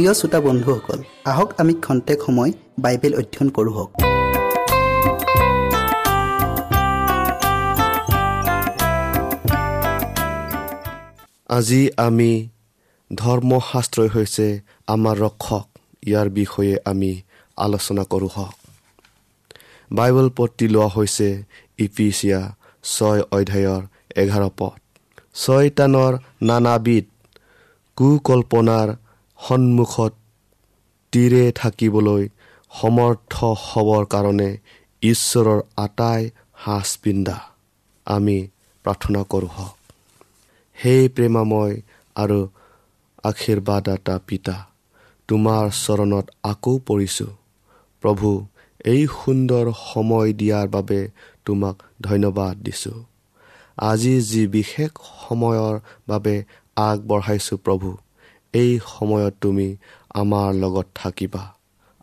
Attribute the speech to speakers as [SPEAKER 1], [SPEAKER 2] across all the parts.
[SPEAKER 1] প্ৰিয় শ্ৰোতা বন্ধুসকল আহক আমি খন্তেক সময় বাইবেল অধ্যয়ন কৰোঁ
[SPEAKER 2] আজি আমি ধৰ্মশাস্ত্ৰই হৈছে আমাৰ ৰক্ষক। ইয়াৰ বিষয়ে আমি আলোচনা কৰোঁ হওক। বাইবেল পত্তি লোৱা হৈছে ইপিচিয়া ছয় অধ্যায়ৰ এঘাৰ পদ। ছয়তানৰ নানাবিধ কুকল্পনাৰ সন্মুখত তীৰে থাকিবলৈ সমৰ্থ হ'বৰ কাৰণে ঈশ্বৰৰ আটাই সাজ পিন্ধা আমি প্ৰাৰ্থনা কৰোঁ হওক। সেই প্ৰেমাময় আৰু আশীৰ্বাদাতা পিতা তোমাৰ চৰণত আকৌ পৰিছোঁ। প্ৰভু এই সুন্দৰ সময় দিয়াৰ বাবে তোমাক ধন্যবাদ দিছোঁ। আজি যি বিশেষ সময়ৰ বাবে আগবঢ়াইছোঁ প্ৰভু এই সময়ত তুমি আমাৰ লগত থাকিবা।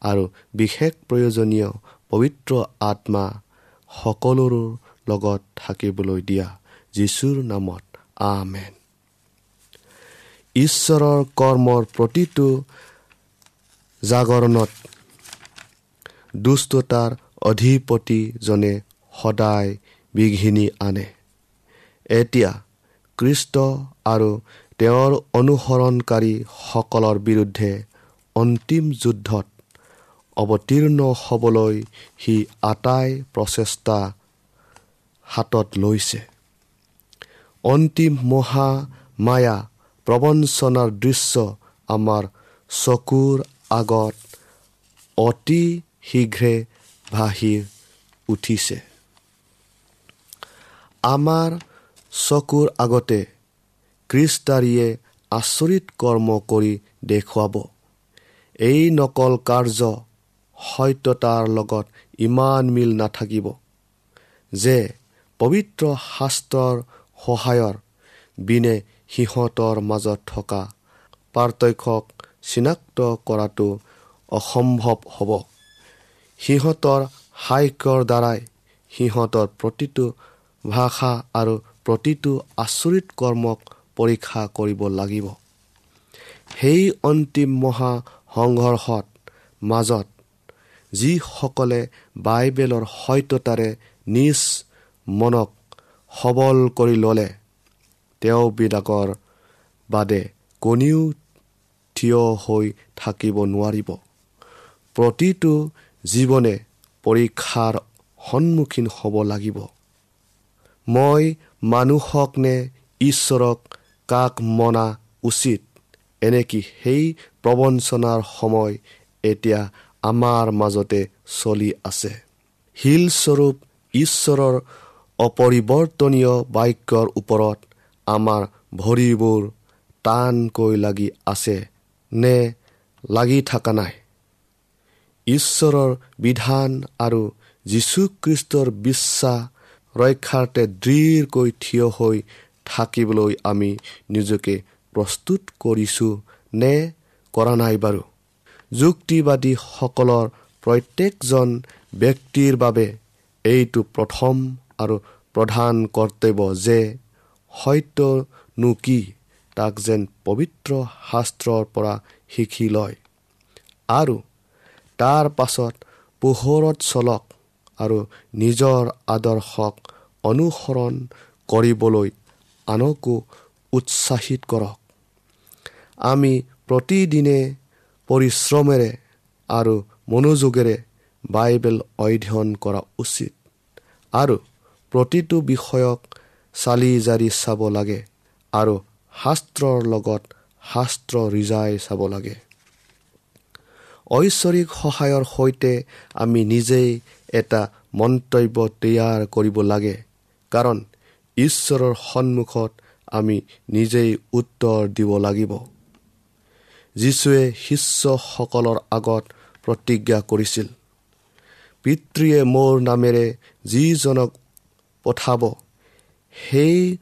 [SPEAKER 2] আৰু বিশেষ প্ৰয়োজনীয় পবিত্ৰ আত্মা সকলোৰে লগত থাকিবলৈ দিয়া যীশুৰ নামত আমেন। ঈশ্বৰৰ কৰ্মৰ প্ৰতিটো জাগৰণত দুষ্টতাৰ অধিপতিজনে সদায় বিঘিনি আনে। এতিয়া কৃষ্ট আৰু তেওঁৰ অনুসৰণকাৰীসকলৰ বিৰুদ্ধে অন্তিম যুদ্ধত অৱতীৰ্ণ হ'বলৈ সি আটাই প্ৰচেষ্টা হাতত লৈছে। অন্তিম মহা মায়া প্ৰবঞ্চনাৰ দৃশ্য আমাৰ চকুৰ আগত অতি শীঘ্ৰে ভাহি উঠিছে। আমাৰ চকুৰ আগতে খ্ৰীষ্টাৰীয়ে আচৰিত কৰ্ম কৰি দেখুৱাব। এই নকল কাৰ্য সত্যতাৰ লগত ইমান মিল নাথাকিব যে পবিত্ৰ শাস্ত্ৰৰ সহায়ৰ বিনে সিহঁতৰ মাজত থকা পাৰ্থক্যক চিনাক্ত কৰাটো অসম্ভৱ হ'ব। সিহঁতৰ সাহিত্যৰ দ্বাৰাই সিহঁতৰ প্ৰতিটো ভাষা আৰু প্ৰতিটো আচৰিত কৰ্মক পৰীক্ষা কৰিব লাগিব। সেই অন্তিম মহা সংঘৰ্ষত মাজত যিসকলে বাইবেলৰ সত্যতাৰে নিজ মনক সবল কৰি ল'লে তেওঁবিলাকৰ বাদে কোনেও থিয় হৈ থাকিব নোৱাৰিব। প্ৰতিটো জীৱনে পৰীক্ষাৰ সন্মুখীন হ'ব লাগিব। মই মানুহক নে ঈশ্বৰক কাক মনা উচিত? এনেকি সেই প্ৰবঞ্চনাৰ সময় এতিয়া আমাৰ মাজতে চলি আছে? শিলস্বৰূপ ঈশ্বৰৰ অপৰিৱৰ্তনীয় বাক্যৰ ওপৰত আমাৰ ভৰিবোৰ টানকৈ লাগি আছে নে লাগি থকা নাই? ঈশ্বৰৰ বিধান আৰু যীশুখ্ৰীষ্টৰ বিশ্বাস ৰক্ষাৰ্থে দৃঢ়কৈ থিয় হৈ থাকিবলৈ আমি নিজকে প্ৰস্তুত কৰিছোঁ নে কৰা নাই বাৰু? যুক্তিবাদীসকলৰ প্ৰত্যেকজন ব্যক্তিৰ বাবে এইটো প্ৰথম আৰু প্ৰধান কৰ্তব্য যে সত্যনো কি তাক যেন পবিত্ৰ শাস্ত্ৰৰ পৰা শিকি লয়। আৰু তাৰ পাছত পোহৰত চলক আৰু নিজৰ আদৰ্শক অনুসৰণ কৰিবলৈ আনকো উৎসাহিত কৰক। আমি প্ৰতিদিনে পৰিশ্ৰমেৰে আৰু মনোযোগেৰে বাইবেল অধ্যয়ন কৰা উচিত আৰু প্ৰতিটো বিষয়ক চালি জাৰি চাব লাগে আৰু শাস্ত্ৰৰ লগত শাস্ত্ৰ ৰিজাই চাব লাগে। ঐশ্বৰিক সহায়ৰ সৈতে আমি নিজেই এটা মন্তব্য তৈয়াৰ কৰিব লাগে। কাৰণ ঈশ্বৰৰ সন্মুখত আমি নিজেই উত্তৰ দিব লাগিব। যীশুৱে শিষ্যসকলৰ আগত প্ৰতিজ্ঞা কৰিছিল পিতৃয়ে মোৰ নামেৰে যিজনক পঠাব সেই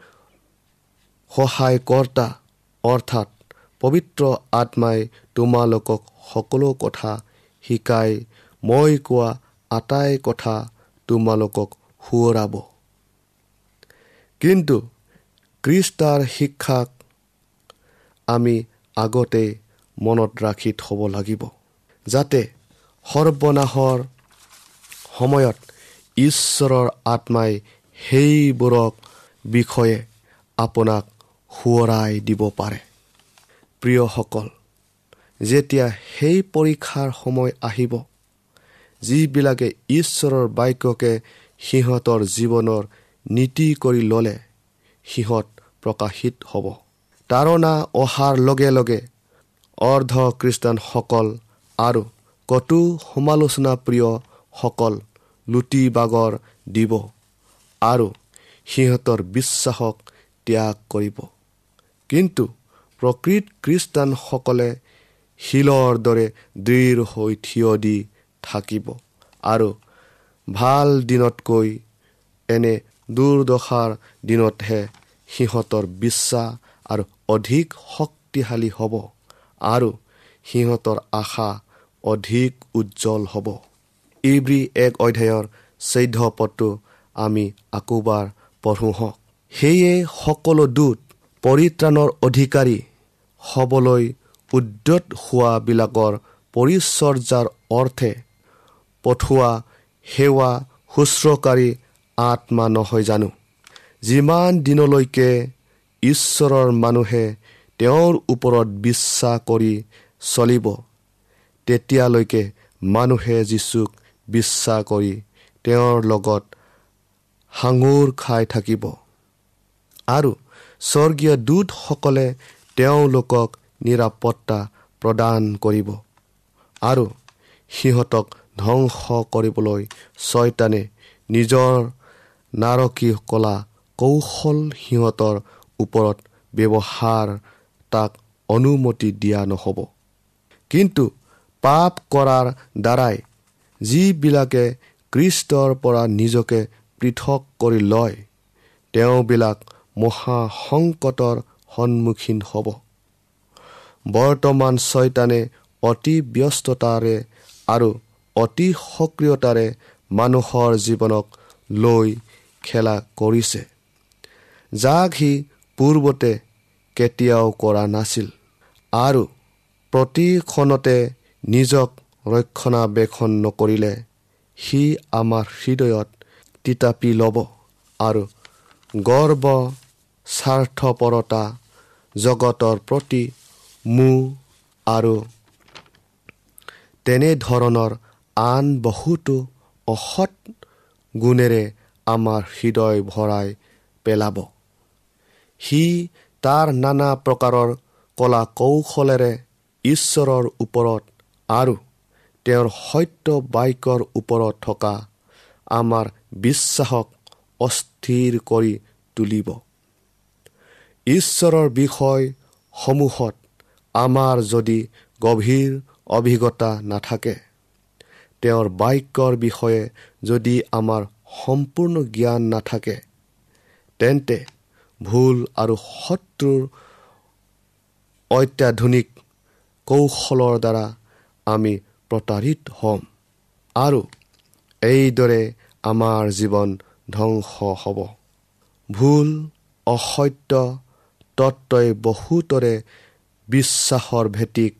[SPEAKER 2] সহায়কৰ্তা অৰ্থাৎ পবিত্ৰ আত্মাই তোমালোকক সকলো কথা শিকাই মই কোৱা আটাই কথা তোমালোকক সোঁৱৰাব। কিন্তু খ্ৰীষ্টাৰ শিক্ষাক আমি আগতে মনত ৰাখি থ'ব লাগিব যাতে সৰ্বনাশৰ সময়ত ঈশ্বৰৰ আত্মাই সেইবোৰক বিষয়ে আপোনাক সোঁৱৰাই দিব পাৰে। প্ৰিয়সকল যেতিয়া সেই পৰীক্ষাৰ সময় আহিব যিবিলাকে ঈশ্বৰৰ বাক্যকে সিহঁতৰ জীৱনৰ নীতি কৰি ল'লে সিহঁত প্ৰকাশিত হ'ব। তাৰণা অহাৰ লগে লগে অৰ্ধ খ্ৰীষ্টানসকল আৰু কটু সমালোচনা প্ৰিয়সকল লুটি বাগৰ দিব আৰু সিহঁতৰ বিশ্বাসক ত্যাগ কৰিব। কিন্তু প্ৰকৃত খ্ৰীষ্টানসকলে শিলৰ দৰে দৃঢ় হৈ থিয় দি থাকিব আৰু ভাল দিনতকৈ এনে দুৰ্দশাৰ দিনতহে সিহঁতৰ বিশ্বাস আৰু অধিক শক্তিশালী হ'ব আৰু সিহঁতৰ আশা অধিক উজ্জ্বল হ'ব। ইব্ৰী এক অধ্যায়ৰ চৈধ্য পদটো আমি আকোবাৰ পঢ়োঁ হওক। সেয়ে সকলো দূত পৰিত্ৰাণৰ অধিকাৰী হ'বলৈ উদ্যত হোৱাবিলাকৰ পৰিচৰ্যাৰ অৰ্থে পঠোৱা সেৱা শুশ্ৰূষকাৰী আত্মা নহয় জানো। যিমান দিনলৈকে ঈশ্বৰৰ মানুহে তেওঁৰ ওপৰত বিশ্বাস কৰি চলিব তেতিয়ালৈকে মানুহে যীচুক বিশ্বাস কৰি তেওঁৰ লগত সাঙুৰ খাই থাকিব। আৰু স্বৰ্গীয় দূতসকলে তেওঁলোকক নিৰাপত্তা প্ৰদান কৰিব আৰু সিহঁতক ধ্বংস কৰিবলৈ ছয়তানে নিজৰ নাৰকী কলা কৌশল সিহঁতৰ ওপৰত ব্যৱহাৰ তাক অনুমতি দিয়া নহ'ব। কিন্তু পাপ কৰাৰ দ্বাৰাই যিবিলাকে কৃষ্টৰ পৰা নিজকে পৃথক কৰি লয় তেওঁবিলাক মহাসংকটৰ সন্মুখীন হ'ব। বৰ্তমান ছয়তানে অতি ব্যস্ততাৰে আৰু অতি সক্ৰিয়তাৰে মানুহৰ জীৱনক লৈ খেলা কৰিছে। যাক সি পূৰ্বতে কেতিয়াও কৰা নাছিল। আৰু প্ৰতিক্ষণতে নিজক ৰক্ষণাবেক্ষণ নকৰিলে সি আমাৰ হৃদয়ত তিতাপি ল'ব আৰু গৰ্ব স্বাৰ্থপৰতা জগতৰ প্ৰতি মোহ আৰু তেনেধৰণৰ আন বহুতো অসৎ গুণেৰে আমাৰ হৃদয় ভৰাই পেলাব। সি তাৰ নানা প্ৰকাৰৰ কলা কৌশলেৰে ঈশ্বৰৰ ওপৰত আৰু তেওঁৰ সত্য বাক্যৰ ওপৰত থকা আমাৰ বিশ্বাসক অস্থিৰ কৰি তুলিব। ঈশ্বৰৰ বিষয়সমূহত আমাৰ যদি গভীৰ অভিজ্ঞতা নাথাকে তেওঁৰ বাক্যৰ বিষয়ে যদি আমাৰ সম্পূৰ্ণ জ্ঞান নাথাকে। তেন্তে ভুল আৰু শত্ৰুৰ অত্যাধুনিক কৌশলৰ দ্বাৰা আমি প্ৰতাৰিত হ'ম আৰু এইদৰে আমাৰ জীৱন ধ্বংস হ'ব। ভুল অসত্য তত্বই বহুতৰে বিশ্বাসৰ ভেটিক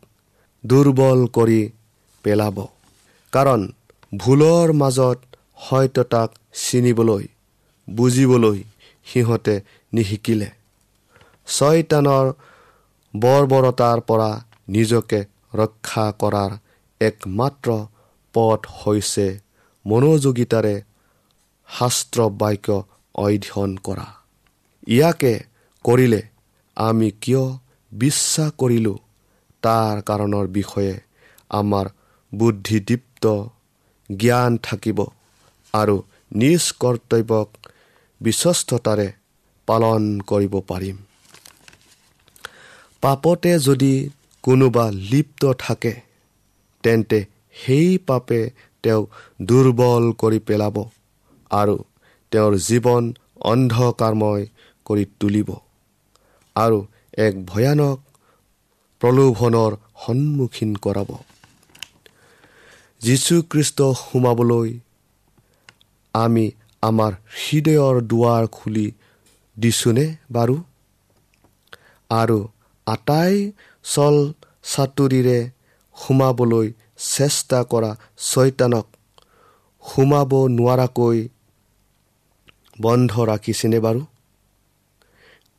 [SPEAKER 2] দুৰ্বল কৰি পেলাব। কাৰণ ভুলৰ মাজত সত্যতাক চিনিবলৈ বুজিবলৈ সিহঁতে নিশিকিলে। ছয়তানৰ বৰ্বৰতাৰ পৰা নিজকে ৰক্ষা কৰাৰ একমাত্ৰ পথ হৈছে মনোযোগিতাৰে শাস্ত্ৰ বাক্য অধ্যয়ন কৰা। ইয়াকে কৰিলে আমি কিয় বিশ্বাস কৰিলোঁ? তাৰ কাৰণৰ বিষয়ে আমাৰ বুদ্ধিদীপ্ত জ্ঞান থাকিব। আৰু নিজ কৰ্তব্যক বিশ্বস্ততাৰে পালন কৰিব পাৰিম। পাপতে যদি কোনোবা লিপ্ত থাকে তেন্তে সেই পাপে তেওঁক দুৰ্বল কৰি পেলাব আৰু তেওঁৰ জীৱন অন্ধকাৰময় কৰি তুলিব আৰু এক ভয়ানক প্ৰলোভনৰ সন্মুখীন কৰাব। যীশুখ্ৰীষ্ট সোমাবলৈ আমি আমাৰ হৃদয়ৰ দুৱাৰ খুলি দিছোনে বাৰু? আৰু আটাই চল চাতুৰিৰে সোমাবলৈ চেষ্টা কৰা ছয়তানক সোমাব নোৱাৰাকৈ বন্ধ ৰাখিছেনে বাৰু?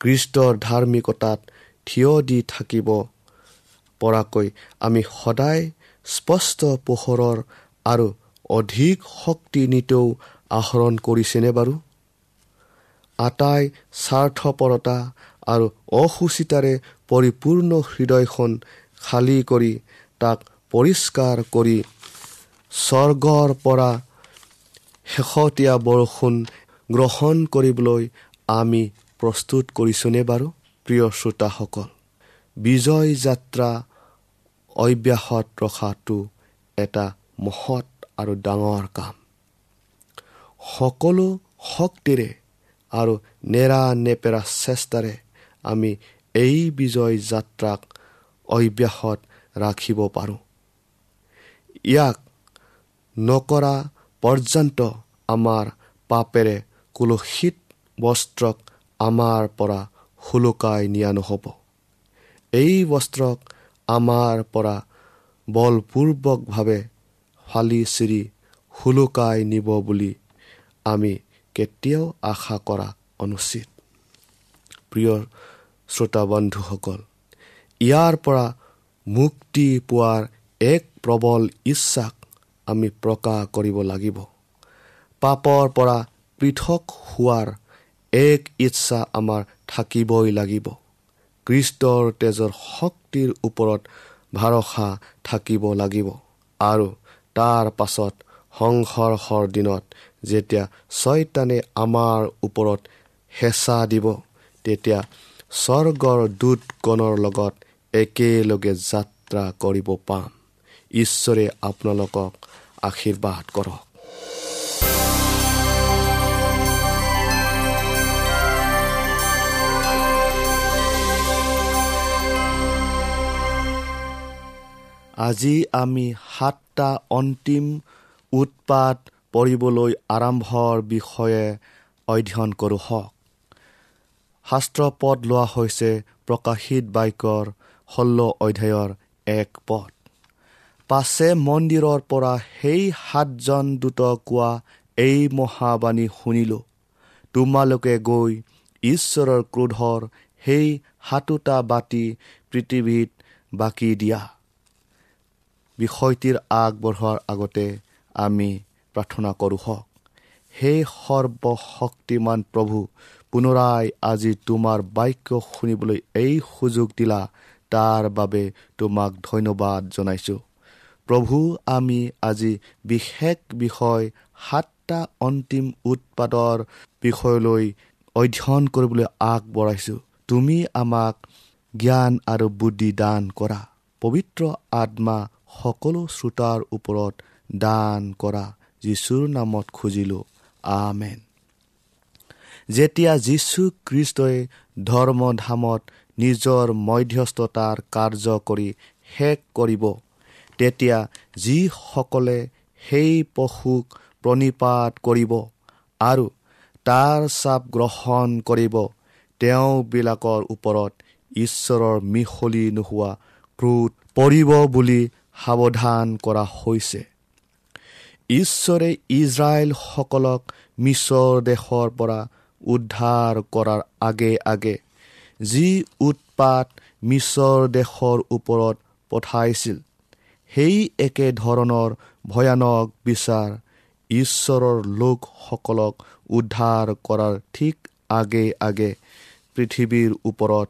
[SPEAKER 2] কৃষ্টৰ ধাৰ্মিকতাত থিয় দি থাকিব পৰাকৈ আমি সদায় স্পষ্ট পোহৰৰ আৰু অধিক শক্তি নিতেও আহৰণ কৰিছেনে বাৰু? আটাই স্বাৰ্থপৰতা আৰু অসুচিতাৰে পৰিপূৰ্ণ হৃদয়খন খালী কৰি তাক পৰিষ্কাৰ কৰি স্বৰ্গৰ পৰা শেহতীয়া বৰষুণ গ্ৰহণ কৰিবলৈ আমি প্ৰস্তুত কৰিছোঁনে বাৰু প্ৰিয় শ্ৰোতাসকল? বিজয় যাত্ৰা অব্যাহত ৰখাটো এটা মহৎ আৰু ডাঙৰ কাম। সকলো শক্তিৰে আৰু নেৰা নেপেৰা চেষ্টাৰে আমি এই বিজয় যাত্ৰাক অব্যাহত ৰাখিব পাৰোঁ। ইয়াক নকৰা পৰ্যন্ত আমাৰ পাপেৰে কুলসিত বস্ত্ৰক আমাৰ পৰা সুলকাই নিয়া নহ'ব। এই বস্ত্ৰক আমাৰ পৰা বলপূৰ্বকভাৱে ফালি চিৰি সুলকাই নিব বুলি আমি কেতিয়াও আশা কৰা অনুচিত। প্ৰিয় শ্ৰোতা বন্ধুসকল ইয়াৰ পৰা মুক্তি পোৱাৰ এক প্ৰবল ইচ্ছাক আমি প্ৰকাশ কৰিব লাগিব। পাপৰ পৰা পৃথক হোৱাৰ এক ইচ্ছা আমাৰ থাকিবই লাগিব। কৃষ্টৰ তেজৰ শক্তিৰ ওপৰত ভৰসা থাকিব লাগিব আৰু তাৰ পাছত সংঘৰ্ষৰ দিনত যেতিয়া ছয়তানে আমাৰ ওপৰত হেঁচা দিব তেতিয়া স্বৰ্গৰ দূতগণৰ লগত একেলগে যাত্ৰা কৰিব পাম। ঈশ্বৰে আপোনালোকক আশীৰ্বাদ কৰক। আজি আমি সাতটা অন্তিম উৎপাত পঢ়িবলৈ আৰম্ভৰ বিষয়ে অধ্যয়ন কৰোঁ হওক। শাস্ত্ৰ পদ লোৱা হৈছে প্ৰকাশিত বাক্যৰ ষোল্ল অধ্যায়ৰ এক পদ। পাছে মন্দিৰৰ পৰা সেই সাতজন দূত কোৱা এই মহাবাণী শুনিলোঁ। তোমালোকে গৈ ঈশ্বৰৰ ক্ৰোধৰ সেই সাতোটা বাতি পৃথিৱীত বাকি দিয়া। বিষয়টিৰ আগবঢ়োৱাৰ আগতে আমি প্ৰাৰ্থনা কৰোঁ হওক। সেই সৰ্বশক্তিমান প্ৰভু পুনৰাই আজি তোমাৰ বাক্য শুনিবলৈ এই সুযোগ দিলা তাৰ বাবে তোমাক ধন্যবাদ জনাইছোঁ। প্ৰভু আমি আজি বিশেষ বিষয় সাতটা অন্তিম উৎপাদৰ বিষয়লৈ অধ্যয়ন কৰিবলৈ আগবঢ়াইছোঁ। তুমি আমাক জ্ঞান আৰু বুদ্ধি দান কৰা পবিত্ৰ আত্মা সকলো শ্ৰোতাৰ ওপৰত দান কৰা। যীশুৰ নামত খুজিলোঁ। আমেন। যেতিয়া যীশু খ্ৰীষ্টই ধৰ্মধামত নিজৰ মধ্যস্থতাৰ কাৰ্য কৰি শেষ কৰিব তেতিয়া যিসকলে সেই পশুক প্ৰণিপাত কৰিব আৰু তাৰ চাপ গ্ৰহণ কৰিব তেওঁবিলাকৰ ওপৰত ঈশ্বৰৰ মিহলি নোহোৱা ক্ৰোধ পৰিব বুলি সাৱধান কৰা হৈছে। ঈশ্বৰে ইজৰাইলসকলক মিছৰ দেশৰ পৰা উদ্ধাৰ কৰাৰ আগে আগে যি উৎপাত মিছৰ দেশৰ ওপৰত পঠাইছিল সেই একে ধৰণৰ ভয়ানক বিচাৰ ঈশ্বৰৰ লোকসকলক উদ্ধাৰ কৰাৰ ঠিক আগে আগে পৃথিৱীৰ ওপৰত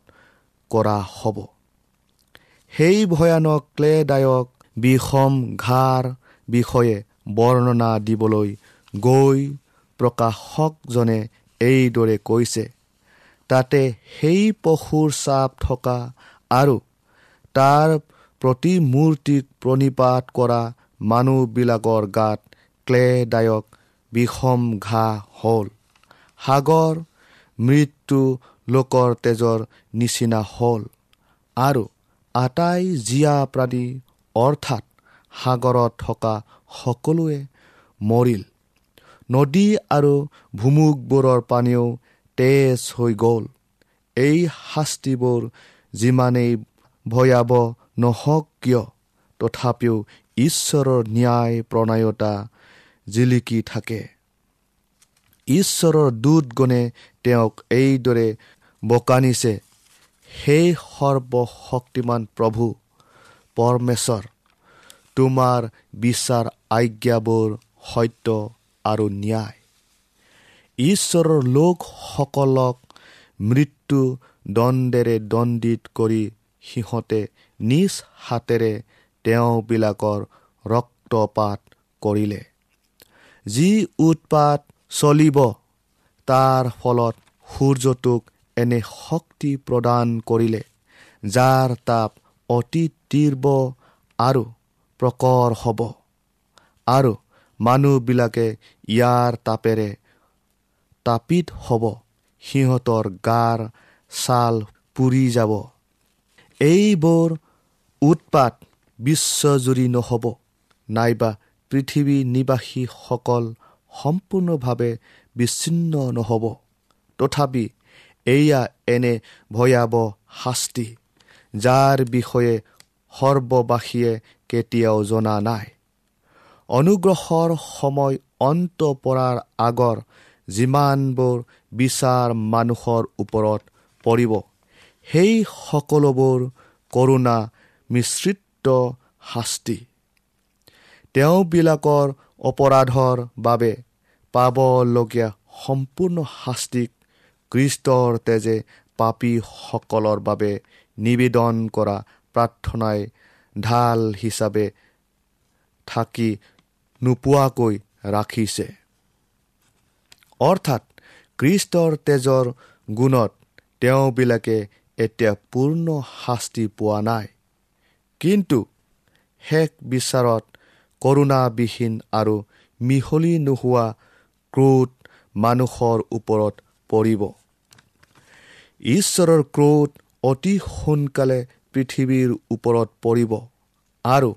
[SPEAKER 2] কৰা হ'ব। সেই ভয়ানক ক্লেদায়ক বিষম ঘাৰ বিষয়ে বৰ্ণনা দিবলৈ গৈ প্ৰকাশকজনে এইদৰে কৈছে তাতে সেই পশুৰ চাপ থকা আৰু তাৰ প্ৰতিমূৰ্তিক প্ৰণিপাত কৰা মানুহবিলাকৰ গাত ক্লেদায়ক বিষম ঘাঁহ হ'ল। সাগৰ মৃত্যু লোকৰ তেজৰ নিচিনা হ'ল আৰু আটাই জীয়া প্ৰাণী অৰ্থাৎ সাগৰত থকা সকলোৱে মৰিল। নদী আৰু ভুমুকবোৰৰ পানীও তেজ হৈ গ'ল। এই শাস্তিবোৰ যিমানেই ভয়াৱহ নহওক কিয় তথাপিও ঈশ্বৰৰ ন্যায় প্ৰণায়তা জিলিকি থাকে। ঈশ্বৰৰ দূতগণে তেওঁক এইদৰে বকানিছে সেই সৰ্বশক্তিমান প্ৰভু পৰমেশ্বৰ তোমাৰ বিচাৰ আজ্ঞাবোৰ সত্য আৰু ন্যায়। ঈশ্বৰৰ লোকসকলক মৃত্যু দণ্ডেৰে দণ্ডিত কৰি সিহঁতে নিজ হাতেৰে তেওঁবিলাকৰ ৰক্তপাত কৰিলে। যি উৎপাত চলিব তাৰ ফলত সূৰ্যটোক এনে শক্তি প্ৰদান কৰিলে যাৰ তাপ অতি তীৰ্ব আৰু প্ৰকৰ হ'ব। আৰু মানুহবিলাকে ইয়াৰ তাপেৰে তাপিত হ'ব। সিহঁতৰ গাৰ ছাল পুৰি যাব। এইবোৰ উৎপাত বিশ্বজুৰি নহ'ব। নাইবা পৃথিৱী নিবাসীসকল সম্পূৰ্ণভাৱে বিচ্ছিন্ন নহ'ব। তথাপি এয়া এনে ভয়াৱহ শাস্তি যাৰ বিষয়ে সৰ্ববাসীয়ে কেতিয়াও জনা নাই। অনুগ্ৰহৰ সময় অন্ত পৰাৰ আগৰ যিমানবোৰ বিচাৰ মানুহৰ ওপৰত পৰিব সেই সকলোবোৰ কৰোণা মিশ্ৰিত শাস্তি। তেওঁবিলাকৰ অপৰাধৰ বাবে পাবলগীয়া সম্পূৰ্ণ শাস্তিক কৃষ্টৰ তেজে পাপীসকলৰ বাবে নিবেদন কৰা প্ৰাৰ্থনাই ঢাল হিচাপে থাকি নোপোৱাকৈ ৰাখিছে। অৰ্থাৎ কৃষ্টৰ তেজৰ গুণত তেওঁবিলাকে এতিয়া পূৰ্ণ শাস্তি পোৱা নাই। কিন্তু শেষ বিচাৰত কৰোণাবিহীন আৰু মিহলি নোহোৱা ক্ৰোধ মানুহৰ ওপৰত পৰিব। ঈশ্বৰৰ ক্ৰোধ অতি সোনকালে পৃথিৱীৰ ওপৰত পৰিব আৰু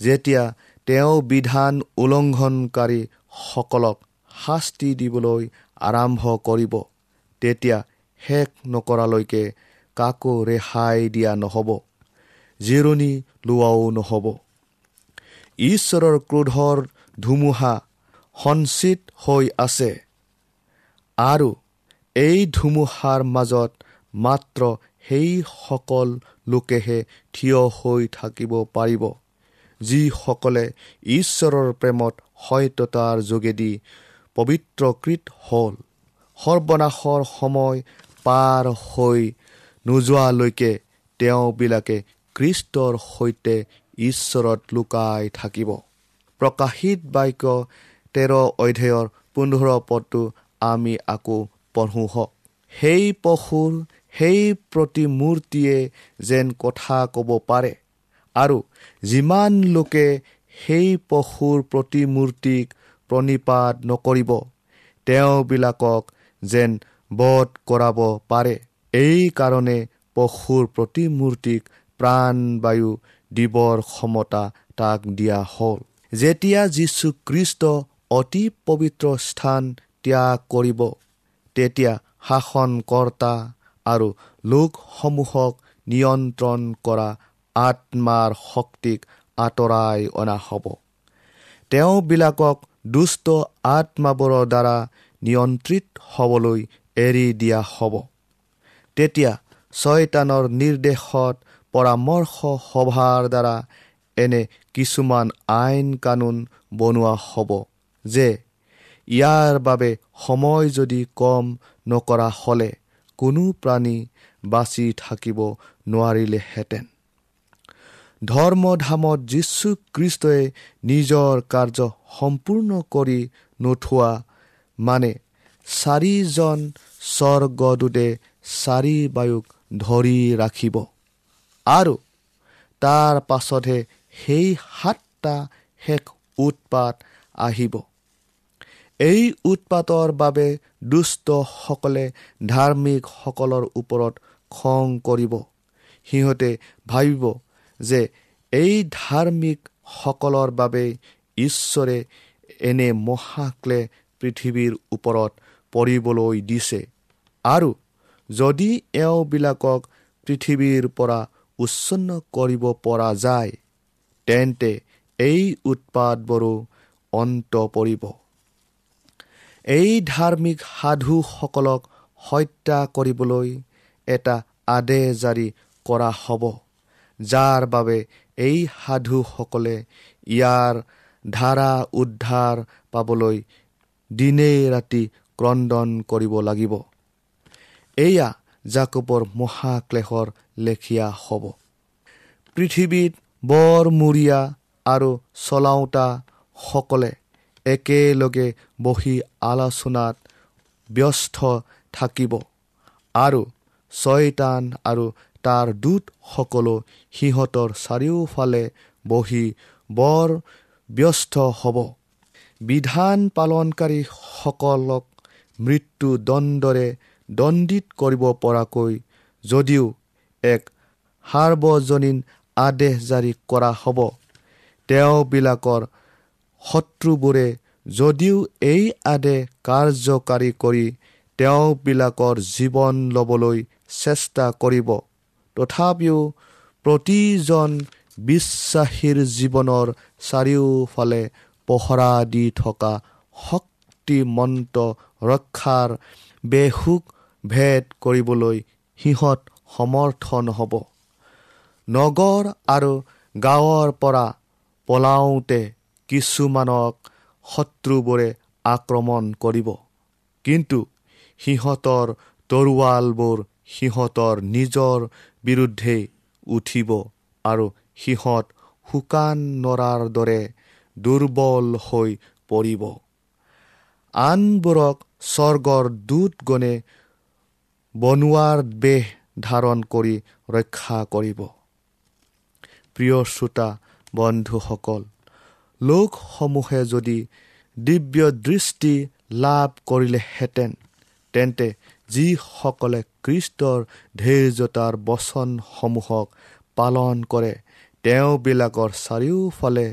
[SPEAKER 2] যেতিয়া তেওঁ বিধান উলংঘনকাৰী সকলক শাস্তি দিবলৈ আৰম্ভ কৰিব। তেতিয়া শেষ নকৰালৈকে কাকো ৰেহাই দিয়া নহ'ব। জিৰণি লোৱাও নহ'ব। ঈশ্বৰৰ ক্ৰোধৰ ধুমুহা সঞ্চিত হৈ আছে। আৰু এই ধুমুহাৰ মাজত মাত্ৰ সেইসকল লোকেহে থিয় হৈ থাকিব পাৰিব। যিসকলে ঈশ্বৰৰ প্ৰেমত সত্যতাৰ যোগেদি পবিত্ৰকৃত হ'ল সৰ্বনাশৰ সময় পাৰ হৈ নোযোৱালৈকে তেওঁবিলাকে কৃষ্টৰ সৈতে ঈশ্বৰত লুকাই থাকিব। প্ৰকাশিত বাক্য তেৰ অধ্যায়ৰ পোন্ধৰ পদটো আমি আকৌ পঢ়োঁ হওক সেই পশুৰ সেই প্ৰতিমূৰ্তিয়ে যেন কথা ক'ব পাৰে আৰু যিমান লোকে সেই পশুৰ প্ৰতিমূৰ্তিক প্ৰণিপাত নকৰিব তেওঁবিলাকক যেন বধ কৰাব পাৰে। এইকাৰণে পশুৰ প্ৰতিমূৰ্তিক প্ৰাণবায়ু দিবৰ ক্ষমতা তাক দিয়া হ'ল। যেতিয়া যীশুখ্ৰীষ্ট অতি পবিত্ৰ স্থান ত্যাগ কৰিব তেতিয়া শাসনকৰ্তা আৰু লোকসমূহক নিয়ন্ত্ৰণ কৰা আত্মাৰ শক্তিক আঁতৰাই অনা হ'ব। তেওঁবিলাকক দুষ্ট আত্মাবোৰৰ দ্বাৰা নিয়ন্ত্ৰিত হ'বলৈ এৰি দিয়া হ'ব। তেতিয়া ছয়তানৰ নিৰ্দেশত পৰামৰ্শ সভাৰ দ্বাৰা এনে কিছুমান আইন কানুন বনোৱা হ'ব যে ইয়াৰ বাবে সময় যদি কম নকৰা হ'লে কোনো প্ৰাণী বাচি থাকিব নোৱাৰিলেহেঁতেন। ধৰ্মধামত যীশুখ্ৰীষ্টই নিজৰ কাৰ্য সম্পূৰ্ণ কৰি নথোৱা মানে চাৰিজন স্বৰ্গদূতে চাৰি বায়ুক ধৰি ৰাখিব। আৰু তাৰ পাছতহে সেই সাতটা শেষ উৎপাত আহিব। এই উৎপাতৰ বাবে দুষ্টসকলে ধাৰ্মিকসকলৰ ওপৰত খং কৰিব। সিহঁতে ভাবিব যে এই ধাৰ্মিকসকলৰ বাবে ঈশ্বৰে এনে মহাক্লে পৃথিৱীৰ ওপৰত পৰিবলৈ দিছে। আৰু যদি এওঁবিলাকক পৃথিৱীৰ পৰা উচ্ছন্ন কৰিব পৰা যায় তেন্তে এই উৎপাতবোৰো অন্ত পৰিব। এই ধাৰ্মিক সাধুসকলক হত্যা কৰিবলৈ এটা আদেশ জাৰি কৰা হ'ব। যাৰ বাবে এই সাধুসকলে ইয়াৰ ধাৰা উদ্ধাৰ পাবলৈ দিনে ৰাতি ক্ৰদন কৰিব লাগিব। এয়া জাকোবৰ মহাক্লেশৰ লেখীয়া হ'ব। পৃথিৱীত বৰমূৰীয়া আৰু চলাওঁতাসকলে একেলগে বহি আলোচনাত ব্যস্ত থাকিব আৰু ছয়তান আৰু তাৰ দূতসকলো সিহঁতৰ চাৰিওফালে বহি বৰ ব্যস্ত হ'ব। বিধান পালনকাৰীসকলক মৃত্যুদণ্ডৰে দণ্ডিত কৰিব পৰাকৈ যদিও এক সাৰ্বজনীন আদেশ জাৰি কৰা হ'ব তেওঁবিলাকৰ শত্ৰুবোৰে যদিও এই আদেশ কাৰ্যকাৰী কৰি তেওঁবিলাকৰ জীৱন ল'বলৈ চেষ্টা কৰিব। তথাপিও প্ৰতিজন বিশ্বাসীৰ জীৱনৰ চাৰিওফালে পহৰা দি থকা শক্তিমন্ত ৰক্ষাৰ বেহুক ভেদ কৰিবলৈ সিহঁত সমৰ্থন হ'ব নগৰ আৰু গাঁৱৰ পৰা পলাওঁতে কিছুমানক শত্ৰুবোৰে আক্ৰমণ কৰিব কিন্তু সিহঁতৰ তৰোৱালবোৰ সিহঁতৰ নিজৰ বিৰুদ্ধেই উঠিব আৰু সিহঁত শুকান নৰাৰ দৰে দুৰ্বল হৈ পৰিব। আনবোৰক স্বৰ্গৰ দূতগণে বনোৱাৰ বেহ ধাৰণ কৰি ৰক্ষা কৰিব। প্ৰিয় শ্ৰোতা বন্ধুসকল লোকসমূহে যদি দিব্য দৃষ্টি লাভ কৰিলেহেঁতেন তেন্তে যিসকলে কৃষ্টৰ ধৈৰ্যতাৰ বচনসমূহক পালন কৰে তেওঁবিলাকৰ চাৰিওফালে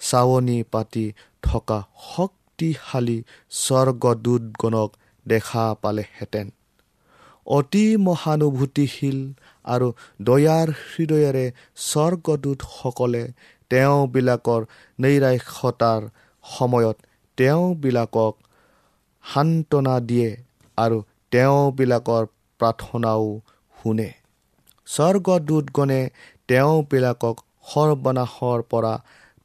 [SPEAKER 2] চাৱনি পাতি থকা শক্তি শক্তিশালী স্বৰ্গদূতগণক দেখা পালেহেঁতেন। অতি মহানুভূতিশীল আৰু দয়াৰ হৃদয়েৰে স্বৰ্গদূতসকলে তেওঁবিলাকৰ নৈৰাক্ষতাৰ সময়ত তেওঁবিলাকক সান্তনা দিয়ে আৰু তেওঁবিলাকৰ প্ৰাৰ্থনাও শুনে। স্বৰ্গদূতগণে তেওঁবিলাকক সৰ্বনাশৰ পৰা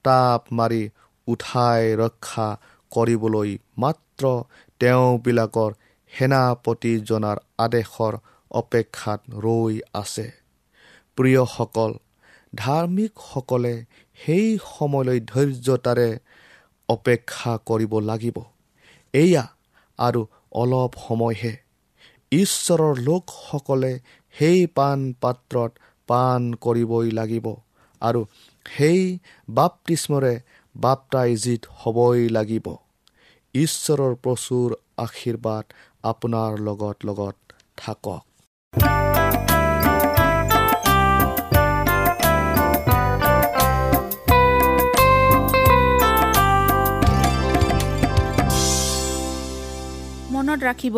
[SPEAKER 2] তাপ মাৰি উঠাই ৰক্ষা কৰিবলৈ মাত্ৰ তেওঁবিলাকৰ সেনাপতিজনাৰ আদেশৰ অপেক্ষাত ৰৈ আছে। প্ৰিয়সকল ধাৰ্মিকসকলে সেই সময়লৈ ধৈৰ্যতাৰে অপেক্ষা কৰিব লাগিব। এয়া আৰু অলপ সময়হে ঈশ্বৰৰ লোকসকলে সেই পাণ পাত্ৰত পাণ কৰিবই লাগিব আৰু সেই বাপতিস্মৰে বাপটাইজিত হ'বই লাগিব। ঈশ্বৰৰ প্ৰচুৰ আশীৰ্বাদ আপোনাৰ লগত লগত থাকক।
[SPEAKER 3] মনত ৰাখিব